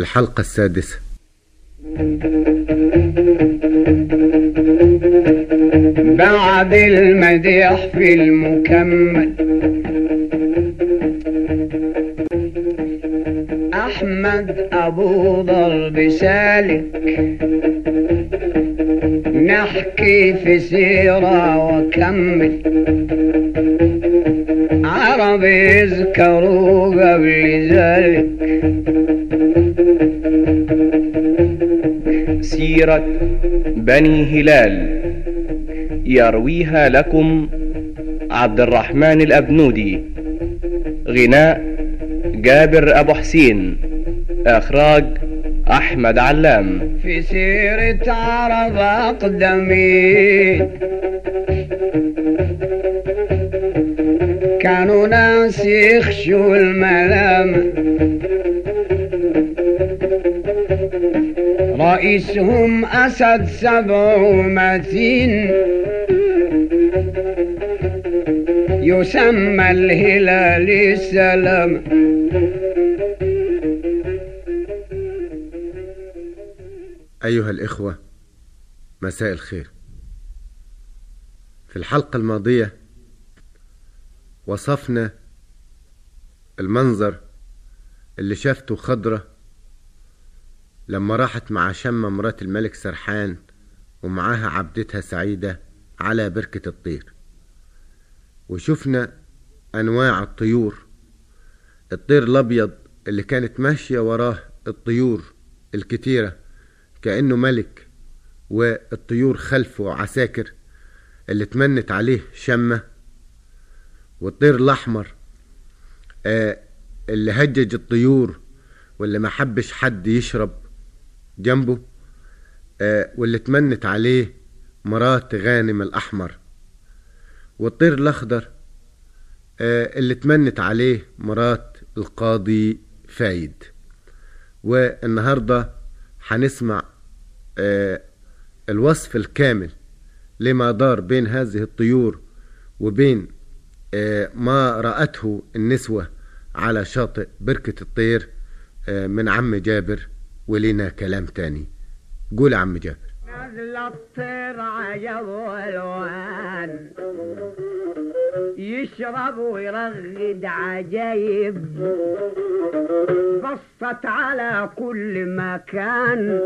الحلقة السادسة. بعد المديح في المكمل. أحمد أبو ضرب سالك. نحكي في سيرة وكمل. عرب يذكروا قبل ذلك سيرة بني هلال. يرويها لكم عبد الرحمن الأبنودي. غناء جابر أبو حسين. إخراج أحمد علام. في سيرة عرب أقدمين كانوا ناس يخشوا الملامة رئيسهم أسد سبع ومتين. يسمى الهلال السلام. أيها الإخوة مساء الخير. في الحلقة الماضية وصفنا المنظر اللي شافته خضرة لما راحت مع شمة مرات الملك سرحان ومعاها عبدتها سعيدة على بركة الطير. وشفنا أنواع الطيور. الطير الأبيض اللي كانت ماشية وراه الطيور الكتيرة كأنه ملك والطيور خلفه عساكر اللي تمنت عليه شمة والطير الأحمر آه اللي هجج الطيور واللي ما حبش حد يشرب جنبه آه واللي تمنت عليه مرات غانم الأحمر. والطير الأخضر آه اللي تمنت عليه مرات القاضي فايد. والنهاردة هنسمع الوصف الكامل لما دار بين هذه الطيور وبين ما رأته النسوة على شاطئ بركة الطير آه من عم جابر ولينا كلام تاني. قول عم جابر. نزل الطير عجب والوان يشرب ويرغد عجايب. بصت على كل مكان.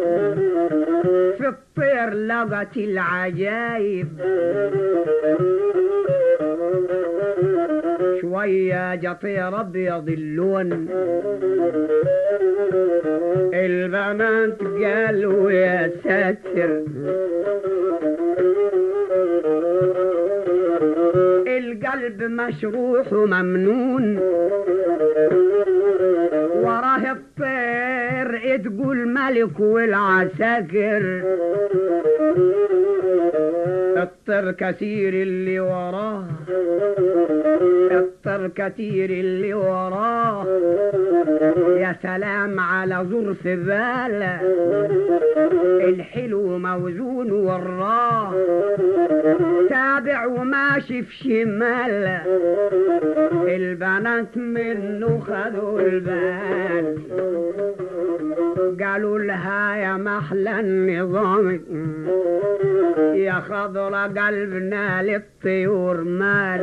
في الطير لقت العجايب. شوية جطير أبيض اللون. البنات قالوا يا ساتر. القلب مشروح وممنون. وراه الطير تقول ملك والعساكر. الطير كثير اللي وراه. الطير كثير اللي وراه. يا سلام على ظرف باله الحلو موزون وراه تابع وماشي في شمال. البنات منه خدوا البال. قالوا لها يا محلى النظام. يا خضرة قلبنا للطيور مال.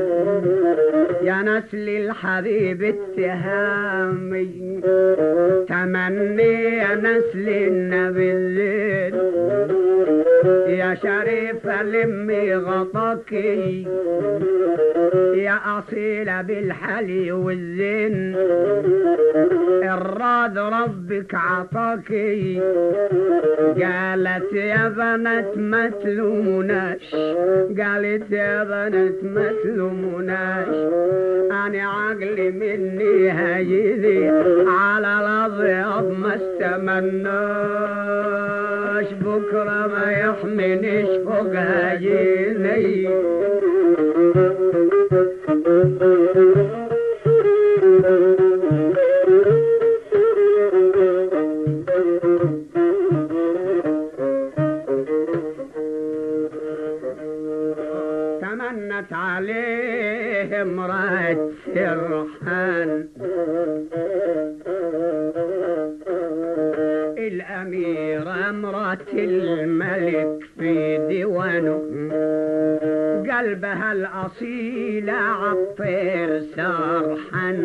يا نسل الحبيب اتهامي. تمني يا نسل النبي. الزين يا شريفة لمي غطاكي يا أصيلة بالحلي والزين. الراد ربك عطاكي قالت يا بنات ما تلوموناش. قالت يا بنات ما تلوموناش. أنا عقلي مني هيدي على الأبيض ما استمناش. بكرة ما يحمنيش فوق هجيني قلبها الأصيلة عالطير سرحن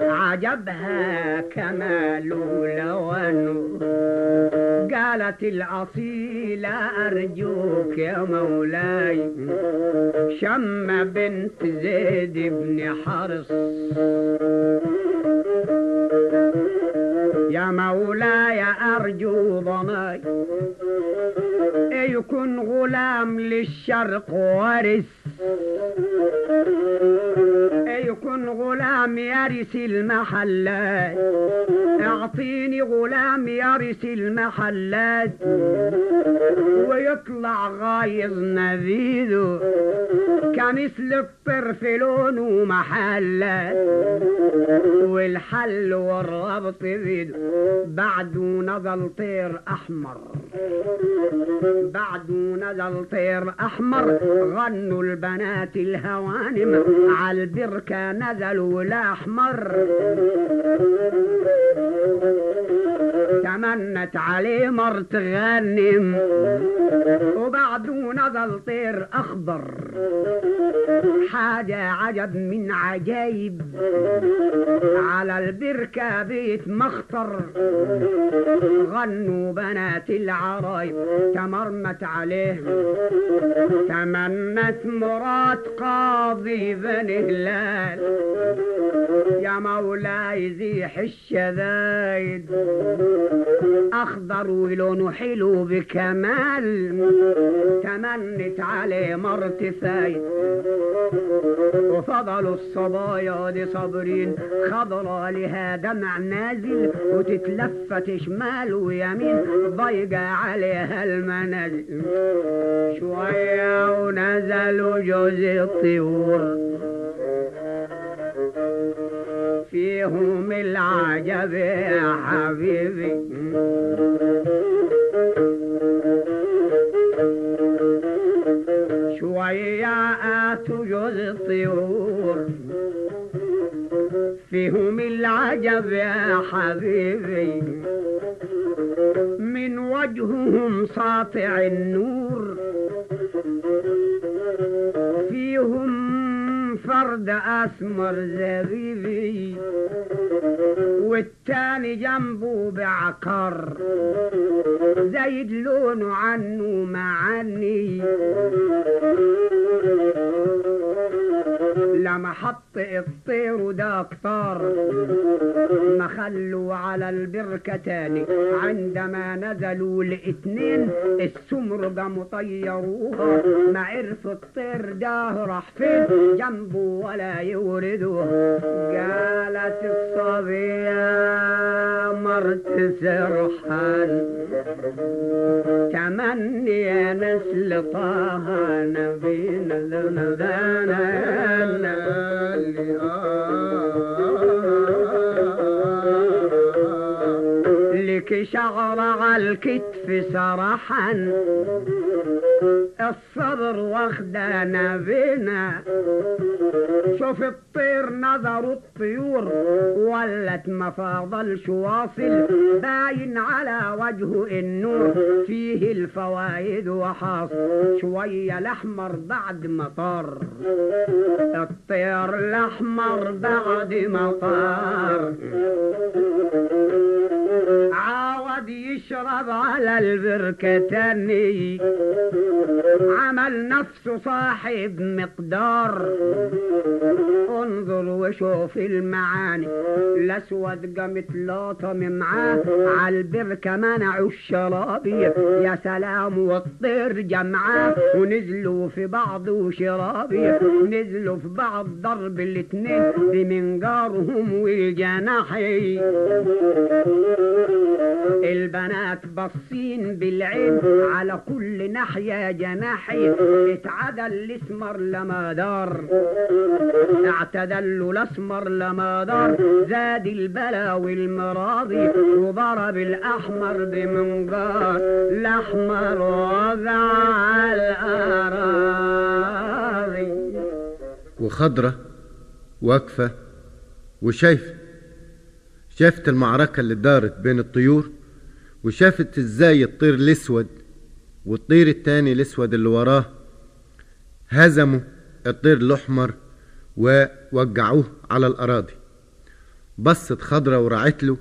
عجبها كمال لونه قالت الأصيلة أرجوك يا مولاي. شم بنت زيد بن حرص. يا مولاي أرجو ضناي يكون غلام للشرق وارث. يكون غلام يرث المحلات. أعطيني غلام يرث المحلات. ويطلع غايظ نبيذه كمثل الطرف لونه محلات. والحل والربط بيده بعده نزل طير أحمر. بعده نزل طير احمر غنوا البنات الهوانم. على البركة نزلوا الأحمر. تمنت عليه مر تغنم وبعده نزل طير أخضر. حاجة عجب من عجايب. على البركة بيت مخطر. غنوا بنات العرايب تمرمت عليه. تمنت مراد قاضي بني هلال. يا مولاي زيح الشذايد أخضر ولونه حلو بكمال. تمنت عليه مرت فايد وفضلوا الصبايا دي صابرين خضرة لها دمع نازل وتتلفت شمال ويمين ضيقة عليها المنازل شوية ونزلوا جوز الطيور. فيهم العجب يا حبيبي. شوية آتوا جوز الطيور. فيهم العجب يا حبيبي. من وجههم ساطع النور. فيهم فرد أسمر زبيبي والتاني جنبه بعكر زايد لونه عنه معني لما حط الطير ده كتار ما خلوا على البركة تاني عندما نزلوا الاتنين السمر قاموا طيروها ما عرف الطير ده راح فين؟ جنبه ولا يوردوها قالت الصبية مرت سرحان تمني يا نسل طه نبينا ذنبانا لك شعر على الكتف سرحا. الصبر واخدانا بنا شوف الطير نظروا الطيور ولت ما فاضلش واصل باين على وجهه النور. فيه الفوايد وحاصل شوية الأحمر بعد ما طار الطير الأحمر بعد ما طار عاود يشرب على البركة تاني عمل نفسه صاحب مقدار. انظر وشوف المعاني. الأسود قامت لاطم معاه على البركة منعوا الشرابي يا سلام والطير جمعاه ونزلوا في بعض وشرابي نزلوا في بعض ضرب الاتنين بمنقارهم والجناحي. البنات باصين بالعين. على كل ناحية جناحي. اتعدى الاسمر لما دار. اعتدل الاسمر لما دار. زاد البلا والمراضي. وضرب الأحمر بمنقار. الأحمر وضع الأراضي. وخضرة واقفة وشايفة شافت المعركة اللي دارت بين الطيور؟ وشافت إزاي الطير الاسود والطير التاني الاسود اللي وراه. هزموا الطير الاحمر ووجعوه على الاراضي. بصت خضرة ورعت له.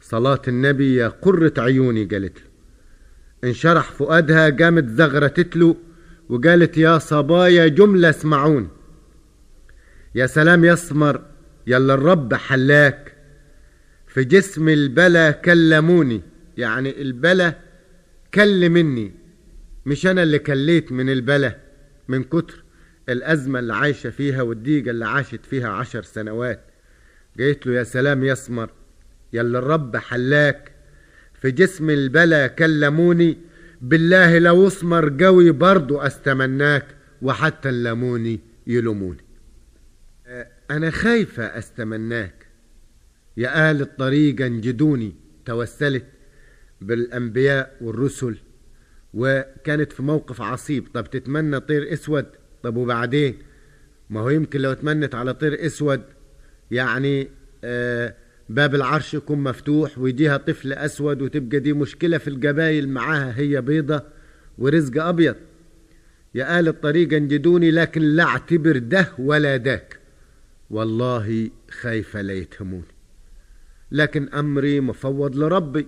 صلاة النبي يا قرة عيوني قالت له. انشرح فؤادها قامت زغرتت له وقالت يا صبايا جملة اسمعوني. يا سلام يسمر يلا الرب حلاك. في جسم البلا كلموني. يعني البلا كل مني مش أنا اللي كليت من البلا من كتر الأزمة اللي عايشة فيها والضيقة اللي عاشت فيها عشر سنوات. قالت له يا سلام يسمر يلا الرب حلاك في جسم البلا كلموني بالله لو اسمر قوي برضو أستمناك وحتى اللموني يلوموني. أنا خايفة أستمناك يا آل الطريق أنجدوني توسلت بالأنبياء والرسل وكانت في موقف عصيب. طب تتمنى طير أسود؟ طب وبعدين؟ ما هو يمكن لو تمنت على طير أسود يعني آه باب العرش يكون مفتوح ويجيها طفل أسود وتبقى دي مشكلة في القبايل معاها هي بيضة ورزق أبيض. يا آل الطريق أنجدوني لكن لا اعتبر ده ولا داك. والله خايفة لا يتهموني لكن أمري مفوض لربي.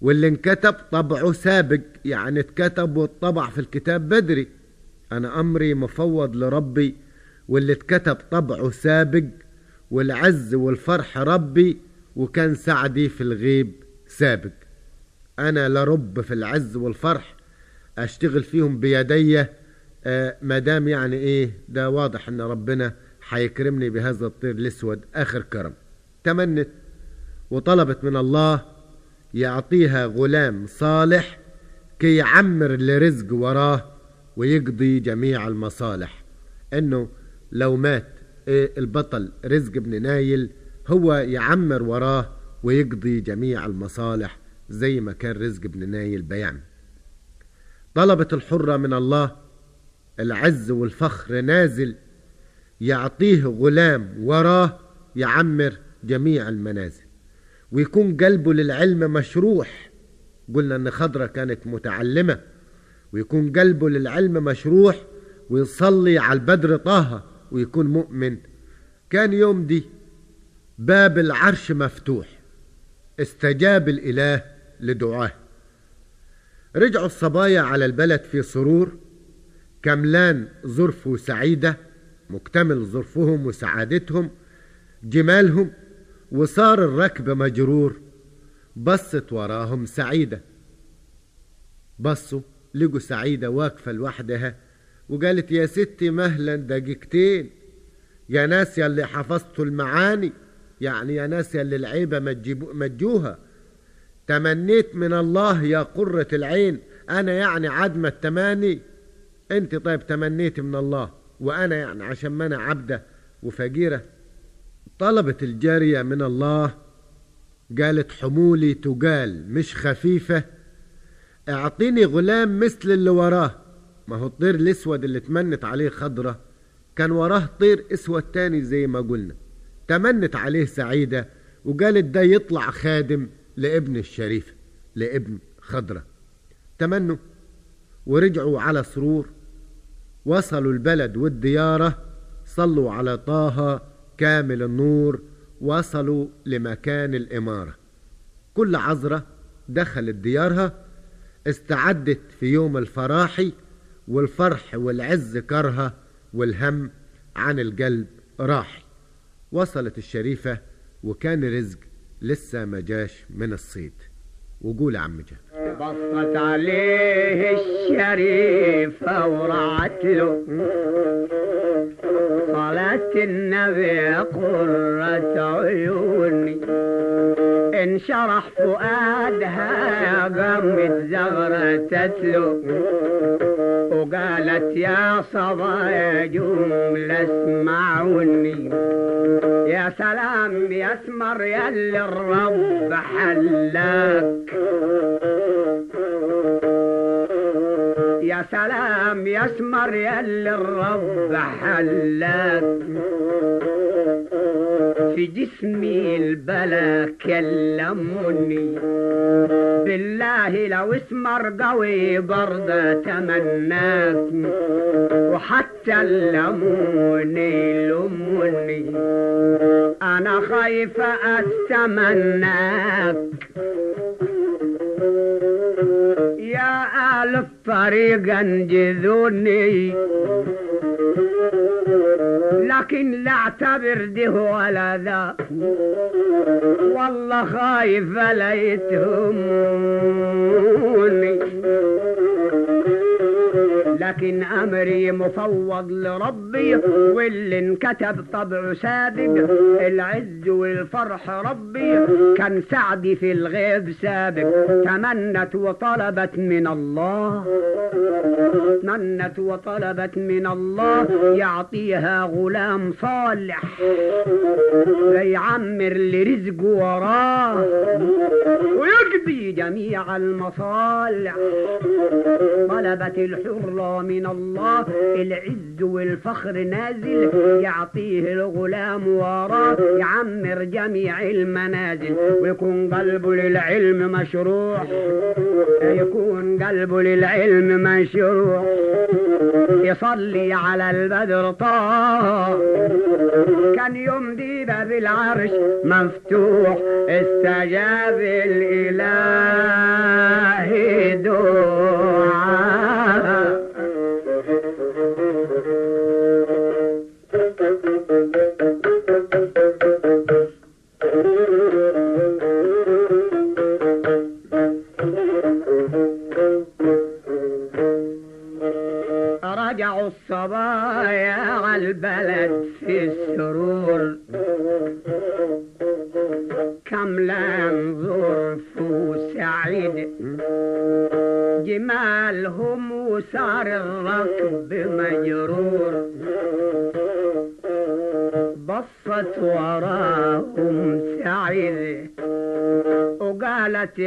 واللي انكتب طبعه سابق يعني اتكتب والطبع في الكتاب بدري. أنا أمري مفوض لربي واللي اتكتب طبعه سابق والعز والفرح ربي وكان سعدي في الغيب سابق. أنا لرب في العز والفرح أشتغل فيهم بيدي آه مدام يعني إيه ده واضح إن ربنا حيكرمني بهذا الطير الأسود آخر كرم. تمنت وطلبت من الله يعطيها غلام صالح كي يعمر لرزق وراه ويقضي جميع المصالح. إنه لو مات البطل رزق بن نايل هو يعمر وراه ويقضي جميع المصالح زي ما كان رزق بن نايل بيعمل. طلبت الحرة من الله العز والفخر نازل يعطيه غلام وراه يعمر جميع المنازل. ويكون قلبه للعلم مشروح. قلنا إن خضرة كانت متعلمة. ويكون قلبه للعلم مشروح ويصلي على البدر طه ويكون مؤمن. كان يوم دي باب العرش مفتوح. استجاب الإله لدعاه. رجعوا الصبايا على البلد في سرور. كملان ظرف سعيدة مكتمل ظرفهم وسعادتهم جمالهم وصار الركب مجرور. بصت وراهم سعيدة. بصوا لقوا سعيدة واقفة لوحدها وقالت يا ستي مهلا دقيقتين. يا ناس يا اللي حفظتوا المعاني. يعني يا ناس يا اللي العيبة ما تجوها. تمنيت من الله يا قرة العين. أنا يعني عدم التماني. أنت طيب تمنيت من الله وأنا يعني عشان ما أنا عبدة وفقيرة. طلبت الجارية من الله قالت حمولي تقال مش خفيفة اعطيني غلام مثل اللي وراه. ما هو الطير الأسود اللي تمنت عليه خضرة كان وراه طير أسود تاني زي ما قلنا. تمنت عليه سعيدة وقالت ده يطلع خادم لابن الشريف لابن خضرة. تمنوا ورجعوا على سرور وصلوا البلد والديارة صلوا على طه كامل النور وصلوا لمكان الإمارة. كل عذرة دخلت ديارها استعدت في يوم الفراحي والفرح والعز كرها والهم عن القلب راحي. وصلت الشريفة وكان رزق لسه ما جاش من الصيد. وقول عم جابر بصت عليه الشريفة ورعت له. صلاة النبي قرة عيوني انشرح فؤادها قامت زغرة تتلو. وقالت يا صبايا جملة اسمعوني. يا سلام يا اسمر يا اللي الرب حلاك يا سلام يا اللي الرب حلاك في جسمي البلا كلموني بالله لو اسمر قوي برضه تمناك وحتى اللموني لموني أنا خايفة استمناك آل الطريق انجذوني. لكن لا اعتبر ده ولا ذا والله خايف لا يتهموني لكن أمري مفوض لربي واللي انكتب طبع سابق العز والفرح ربي. كان سعدي في الغيب سابق تمنت وطلبت من الله. تمنت وطلبت من الله يعطيها غلام صالح. فيعمر لرزقه وراه ويقضي جميع المصالح. طلبت الحرة من الله العز والفخر نازل يعطيه الغلام وراه يعمر جميع المنازل. ويكون قلبه للعلم مشروع. يكون قلبه للعلم مشروع. يصلي على البدر طه. كان يوم دي باب العرش مفتوح استجاب الإله.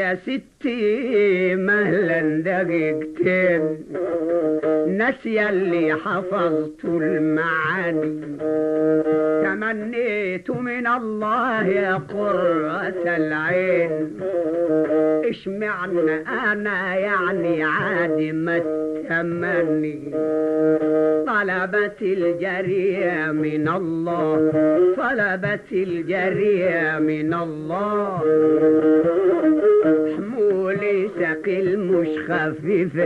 يا ستي مهلا دقيقتين. نسي اللي حفظت المعاني. تمنيت من الله يا قرة العين. إيش معنى أنا يعني عادي ما التمني. طلبت الجرية من الله. طلبت الجرية من الله. حمولي ثقيل مش خفيف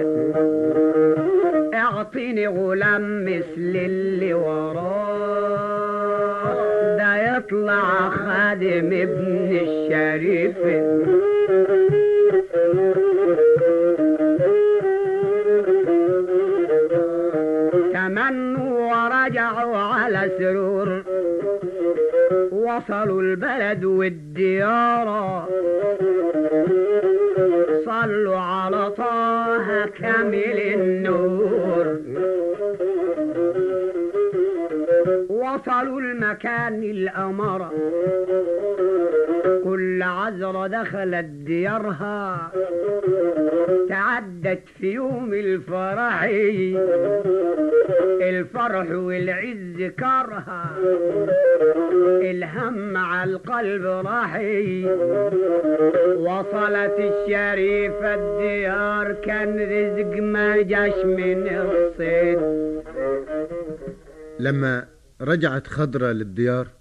اعطيني غلام مثل اللي وراه. ده يطلع خادم ابن الشريف. تمنوا ورجعوا على سرور. وصلوا البلد والديارة. كامل النور. وصلوا المكان الأمر. كل عذرة دخلت ديارها تعدت في يوم الفرح. الفرح والعز كرها الهم على القلب راحي وصلت الشريفة الديار كان رزق ما جاش من الصيد. لما رجعت خضرة للديار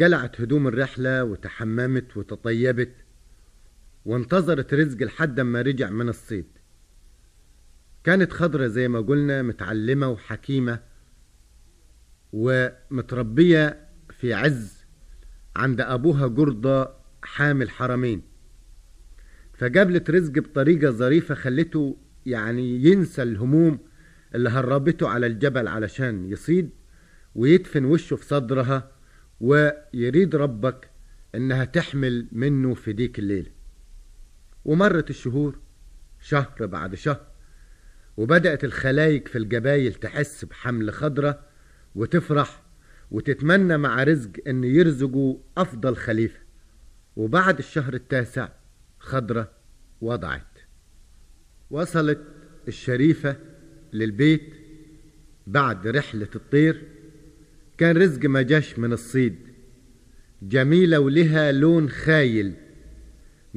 قلعت هدوم الرحلة وتحممت وتطيبت وانتظرت رزق لحد ما رجع من الصيد. كانت خضرة زي ما قلنا متعلمة وحكيمة ومتربية في عز عند أبوها جردة حامل حرمين. فجابلت رزق بطريقة ظريفة خلته يعني ينسى الهموم اللي هربته على الجبل علشان يصيد ويدفن وشه في صدرها ويريد ربك إنها تحمل منه في ديك الليلة. ومرت الشهور شهر بعد شهر وبدأت الخلايق في الجبايل تحس بحمل خضرة وتفرح وتتمنى مع رزق إن يرزقوا أفضل خليفة. وبعد الشهر التاسع خضرة وضعت. وصلت الشريفة للبيت بعد رحلة الطير كان رزق ما جاش من الصيد. جميلة ولها لون خايل.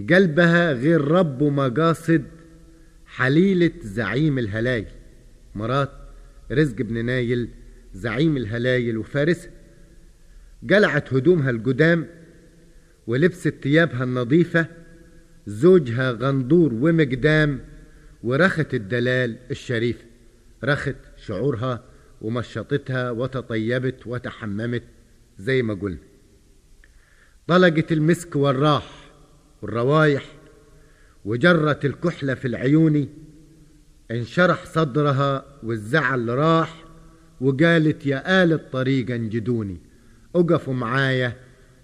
قلبها غير رب مقاصد حليلة زعيم الهلايل. مرات رزق بن نايل زعيم الهلايل وفارسها. قلعت هدومها القدام ولبست ثيابها النظيفة. زوجها غندور ومقدام ورخت الدلال الشريفة رخت شعورها ومشطتها وتطيبت وتحممت زي ما قلنا. طلقت المسك والراح والروايح وجرت الكحلة في العيون انشرح صدرها والزعل راح وقالت يا آل الطريق انجدوني. اقفوا معايا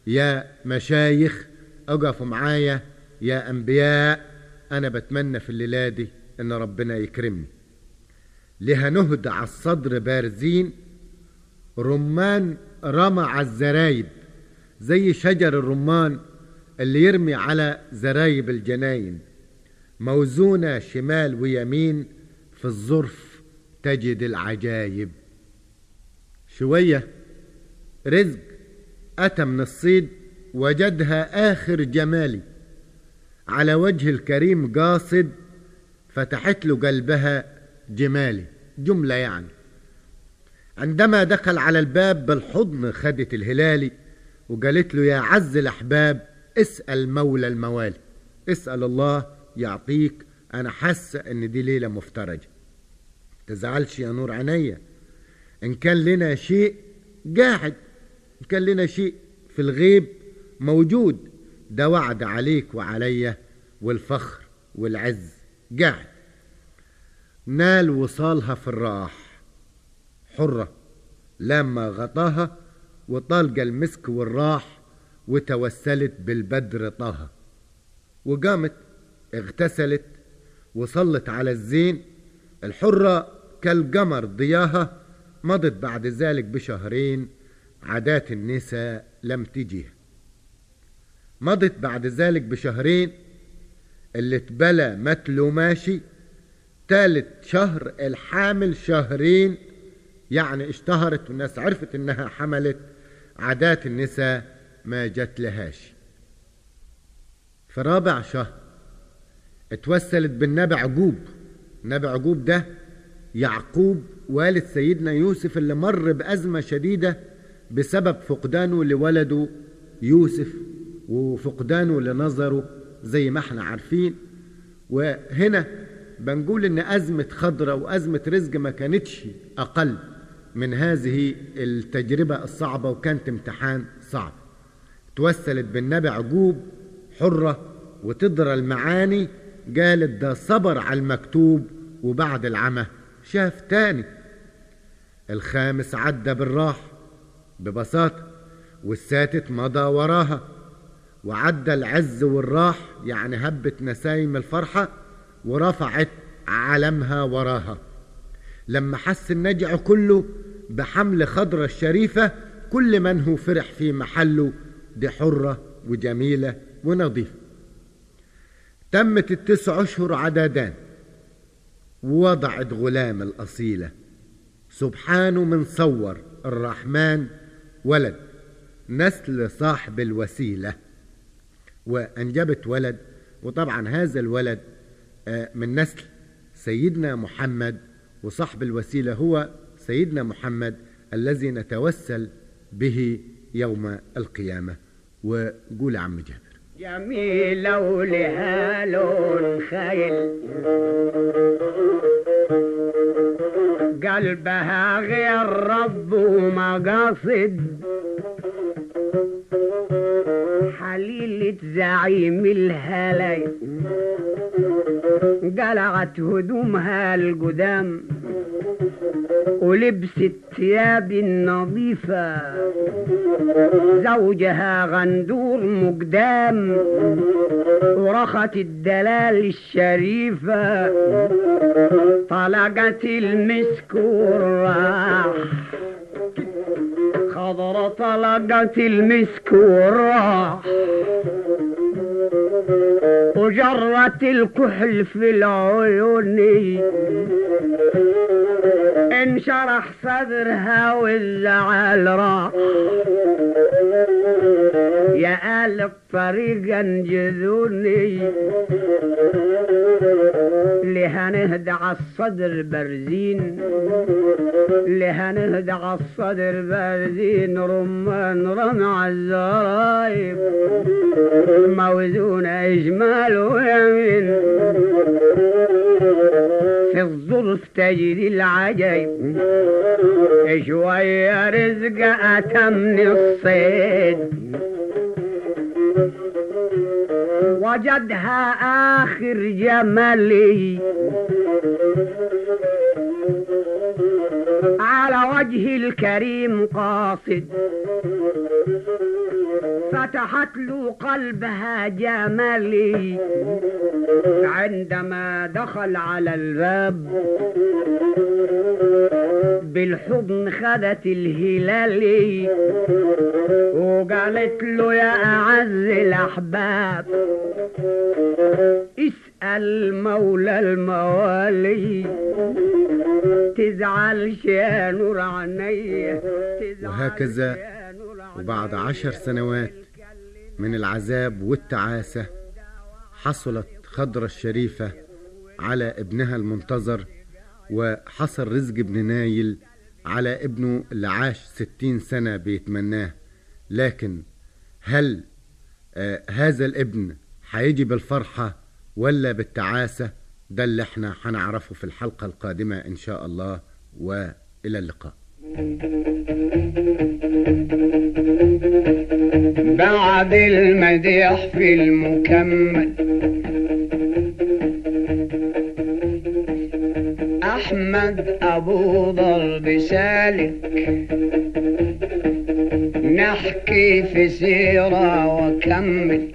يا مشايخ اقفوا معايا يا أنبياء. أنا بتمنى في الليلة دي إن ربنا يكرمني. لها نهد على الصدر بارزين. رمان رمى على الزرايب زي شجر الرمان اللي يرمي على زرايب الجناين. موزونة شمال ويمين في الظرف تجد العجايب. شوية رزق أتى من الصيد وجدها آخر جمالي. على وجه الكريم قاصد فتحت له قلبها جمالي جملة يعني. عندما دخل على الباب بالحضن خدت الهلالي وقالت له يا عز الأحباب اسأل مولى الموالي اسأل الله يعطيك أنا حاسة إن دي ليلة مفترجة. تزعلش يا نور عينيا. إن كان لنا شيء قاعد إن كان لنا شيء في الغيب موجود ده وعد عليك وعليا والفخر والعز قاعد نال وصالها في الراح. حرة لما غطاها وطالقة المسك والراح وتوسلت بالبدر طه وقامت اغتسلت وصلت على الزين. الحرة كالقمر ضياها مضت بعد ذلك بشهرين. عادات النساء لم تجيها مضت بعد ذلك بشهرين. اللي اتبلى متلو ماشي تالت شهر الحامل شهرين يعني اشتهرت والناس عرفت إنها حملت عادات النساء ما جت لهاش. في رابع شهر اتوسلت بالنبي عجوب نبي عجوب ده يعقوب والد سيدنا يوسف اللي مر بأزمة شديدة بسبب فقدانه لولده يوسف وفقدانه لنظره زي ما إحنا عارفين. وهنا بنقول إن أزمة خضرة وأزمة رزق ما كانتش أقل من هذه التجربة الصعبة وكانت امتحان صعب. توسلت بالنبي عجوب حرة وتدرى المعاني قالت ده صبر على المكتوب وبعد العمى شاف تاني. الخامس عدى بالراح ببساطة والساتت مضى وراها. وعدى العز والراح يعني هبت نسايم الفرحة ورفعت علمها وراها. لما حس النجع كله بحمل خضرة الشريفة كل من هو فرح في محله دي حرة وجميلة ونظيفة تمت التسع أشهر عددان. ووضعت غلام الأصيلة. سبحانه من صور الرحمن ولد. نسل صاحب الوسيلة. وأنجبت ولد. وطبعا هذا الولد من نسل سيدنا محمد وصاحب الوسيلة هو سيدنا محمد الذي نتوسل به يوم القيامة. وقول عم جابر. جميلة ولها لون خيل. قلبها غير رب ومقاصد. حليلة زعيم الهلاي قلعت هدومها القدام ولبست ثياب النظيفة. زوجها غندور مقدام ورخت الدلال الشريفة. طلقت المسك والراح. خضر طلقت المسك والراح وجرت الكحل في العيون. انشرح صدرها والزعل راح يا آل الطريق انجذوني. لها نهدى عالصدر برزين. لها نهدى عالصدر برزين. رمان رمع الزرايب. موزون أجمال ويمين في الظرف تجد العجيب شوية رزق أتم الصيد. وجدها آخر جمالي على وجه الكريم قاصد. فتحت له قلبها جمالي عندما دخل على الباب بالحضن خدت الهلالي وقالت له يا أعز الأحباب اسأل مولى الموالي. تزعلش يا نور عيني وهكذا وبعد عشر سنوات من العذاب والتعاسة حصلت خضرة الشريفة على ابنها المنتظر وحصل رزق ابن نايل على ابنه اللي عاش ستين سنة بيتمناه. لكن هل آه هذا الابن هيجي بالفرحة ولا بالتعاسة؟ ده اللي إحنا هنعرفه في الحلقة القادمة إن شاء الله وإلى اللقاء. بعد المديح في المكمل. أحمد أبو ضرب سالك. نحكي في سيرة وكمل.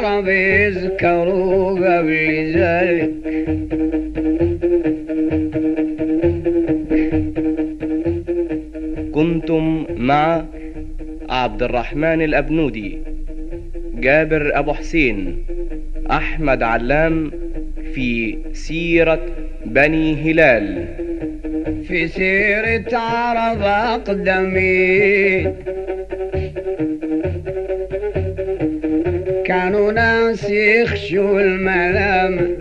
عرب يذكروا قبل ذلك كنتم مع عبد الرحمن الأبنودي جابر أبو حسين أحمد علام في سيرة بني هلال. في سيرة عرب أقدمين كانوا ناس يخشوا الملام.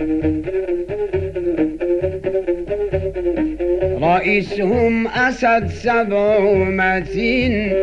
رئيسهم أسد سبع متين